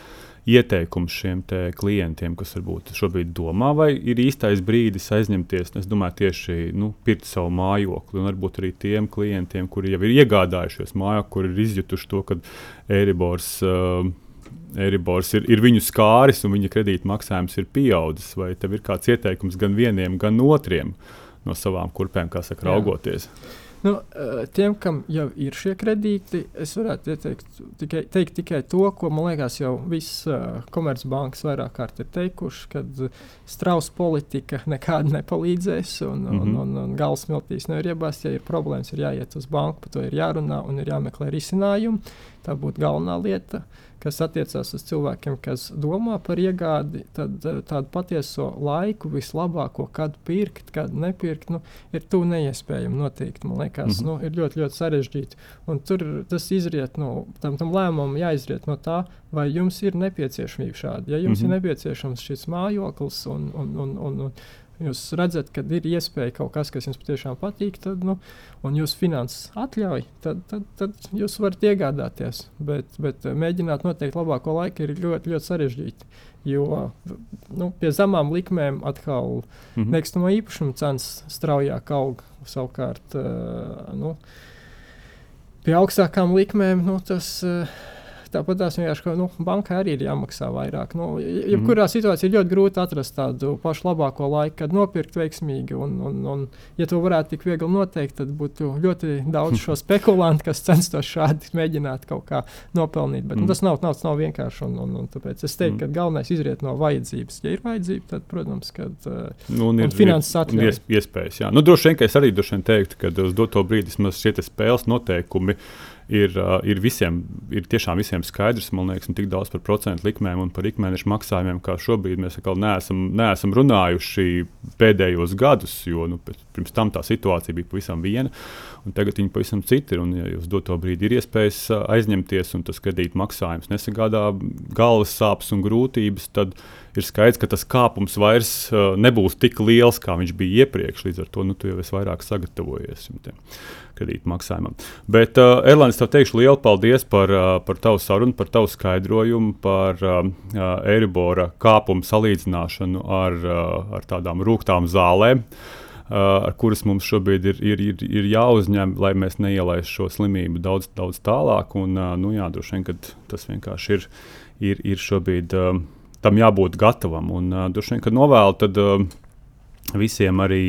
ieteikums šiem klientiem, kas varbūt šobrīd domā, vai ir īstais brīdis aizņemties, es domāju, tieši nu, pirkt savu mājokli, un varbūt arī tiem klientiem, kuri jau ir iegādājušies mājokli, kuri ir izjutuši to, ka Eiribors uh, Eiribors ir, ir viņu skāris un viņa kredītmaksājums ir pieaudzis. Vai tev ir kāds ieteikums gan vieniem, gan otriem no savām kurpēm, kā saka, raugoties? Jā. Nu, tiem, kam jau ir šie kredīti, es varētu ieteikt tikai, teikt tikai to, ko man liekas, jau visas uh, komercbankas vairāk kārt ir teikušas, ka strausa politika nekāda nepalīdzēs un, mm -hmm. un, un, un gals miltīs nevar iebāzt. Ja ir problēmas, ir jāiet uz banku, par to ir jārunā un ir jāmeklē risinājumi. Tā būtu galvenā lieta. Uh, kas attiecās uz cilvēkiem, kas domā par iegādi, tad eh, tādu patieso laiku, vislabāko, kad pirkt, kad nepirkt, nu, ir tuvu neiespējami noteikti. Man liekas, mm -hmm. nu, ir ļoti, ļoti sarežģīti. Un tur tas izriet no tam, tam lēmumam, jāizriet no tā, vai jums ir nepieciešamība šāda. Ja jums mm -hmm. ir mhm. nepieciešams šis mājoklis un, un, un, un, un jūs redzat, ka ir iespēja kaut kas, kas jums patiešām patīk, tad, nu, un jūsu finanses atļauj, tad, tad, tad jūs varat iegādāties. Bet, bet mēģināt noteikt labāko laiku ir ļoti, ļoti sarežģīti. Jo nu, pie zemām likmēm atkal mm -hmm. nekustamo īpašumu cenas straujāk aug. Savukārt, uh, nu, pie augstākām likmēm nu, tas. Uh, Tāpat tās vienkārši, ka nu, bankai arī ir jāmaksā vairāk. Nu, jebkurā mm. situācijā ir ļoti grūti atrast tādu pašu labāko laiku, kad nopirkt veiksmīgi. Un, un, un, ja to varētu tik viegli noteikt, tad būtu ļoti daudz šo spekulantu, kas censtos šādi mēģināt kaut kā nopelnīt. Bet mm. nu, tas nav, nav, nav vienkārši. Un, un, un tāpēc es teiktu, mm. ka galvenais izriet no vajadzības. Ja ir vajadzība, tad, protams, kad uh, nu, un ir, finanses atļaujas. Iespējas, jā. Nu, droši vien, ka es arī droši vien teiktu, ka uz doto brīdi šie spēles noteikumi ir, uh, ir visiem, ir tiešām visiem skaidrs, man liekas, ne tik daudz par procentu likmēm un par ikmēneša maksājumiem, kā šobrīd mēs neesam, neesam runājuši pēdējos gadus, jo nu, pirms tam tā situācija bija pavisam viena, un tagad viņa pavisam cita ir. Un, ja uz doto brīdi ir iespējas aizņemties, un tas kredīt maksājums nesagādā galvas sāpes un grūtības, tad ir skaidrs, ka tas kāpums vairs uh, nebūs tik liels, kā viņš bija iepriekš. Līdz ar to nu, tu jau esi vairāk sagatavojies šim kredītu maksājumam. Bet, uh, Erlāns, tev teikšu lielu paldies par, uh, par tavu sarunu, par tavu skaidrojumu, par uh, Eiribora kāpumu salīdzināšanu ar, uh, ar tādām rūktām zālēm. Uh, ar kuras mums šobrīd ir, ir, ir, ir jāuzņem, lai mēs neielaistu šo slimību daudz, daudz tālāk. Un, nu, jā, droši vien tas vienkārši ir, ir, ir šobrīd. Tam jābūt gatavam. Un, droši vien, kad novēlu, tad visiem arī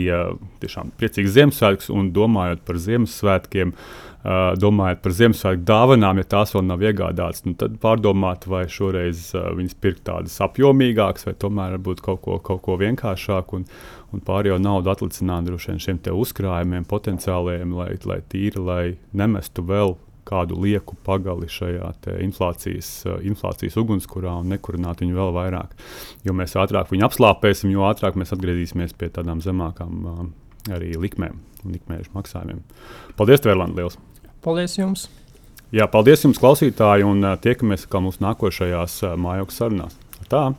tiešām priecīgs Ziemassvētks un domājot par Ziemassvētkiem. Uh, domājot par Ziemassvētku dāvanām, ja tās vēl nav iegādātas, nu, tad pārdomāt, vai šoreiz uh, viņas pirkt tādas apjomīgākas, vai tomēr varbūt kaut ko, kaut ko vienkāršāku un, un pārējo naudu atlicināt droši vien šiem uzkrājumiem, potenciāliem, lai, lai tīri, lai nemestu vēl kādu lieku pagali šajā inflācijas, eh, inflācijas ugunskurā un nekurināt viņu vēl vairāk. Jo mēs ātrāk viņu apslāpēsim, jo ātrāk mēs atgriezīsimies pie tādām zemākām uh, arī likmēm un likmēšu maksājumiem. Paldies, Tvērlanda! Liels! Paldies jums! Jā, paldies jums, klausītāji, un uh, tiekamies atkal mūsu nākošajās mājokļu sarunās. Tā!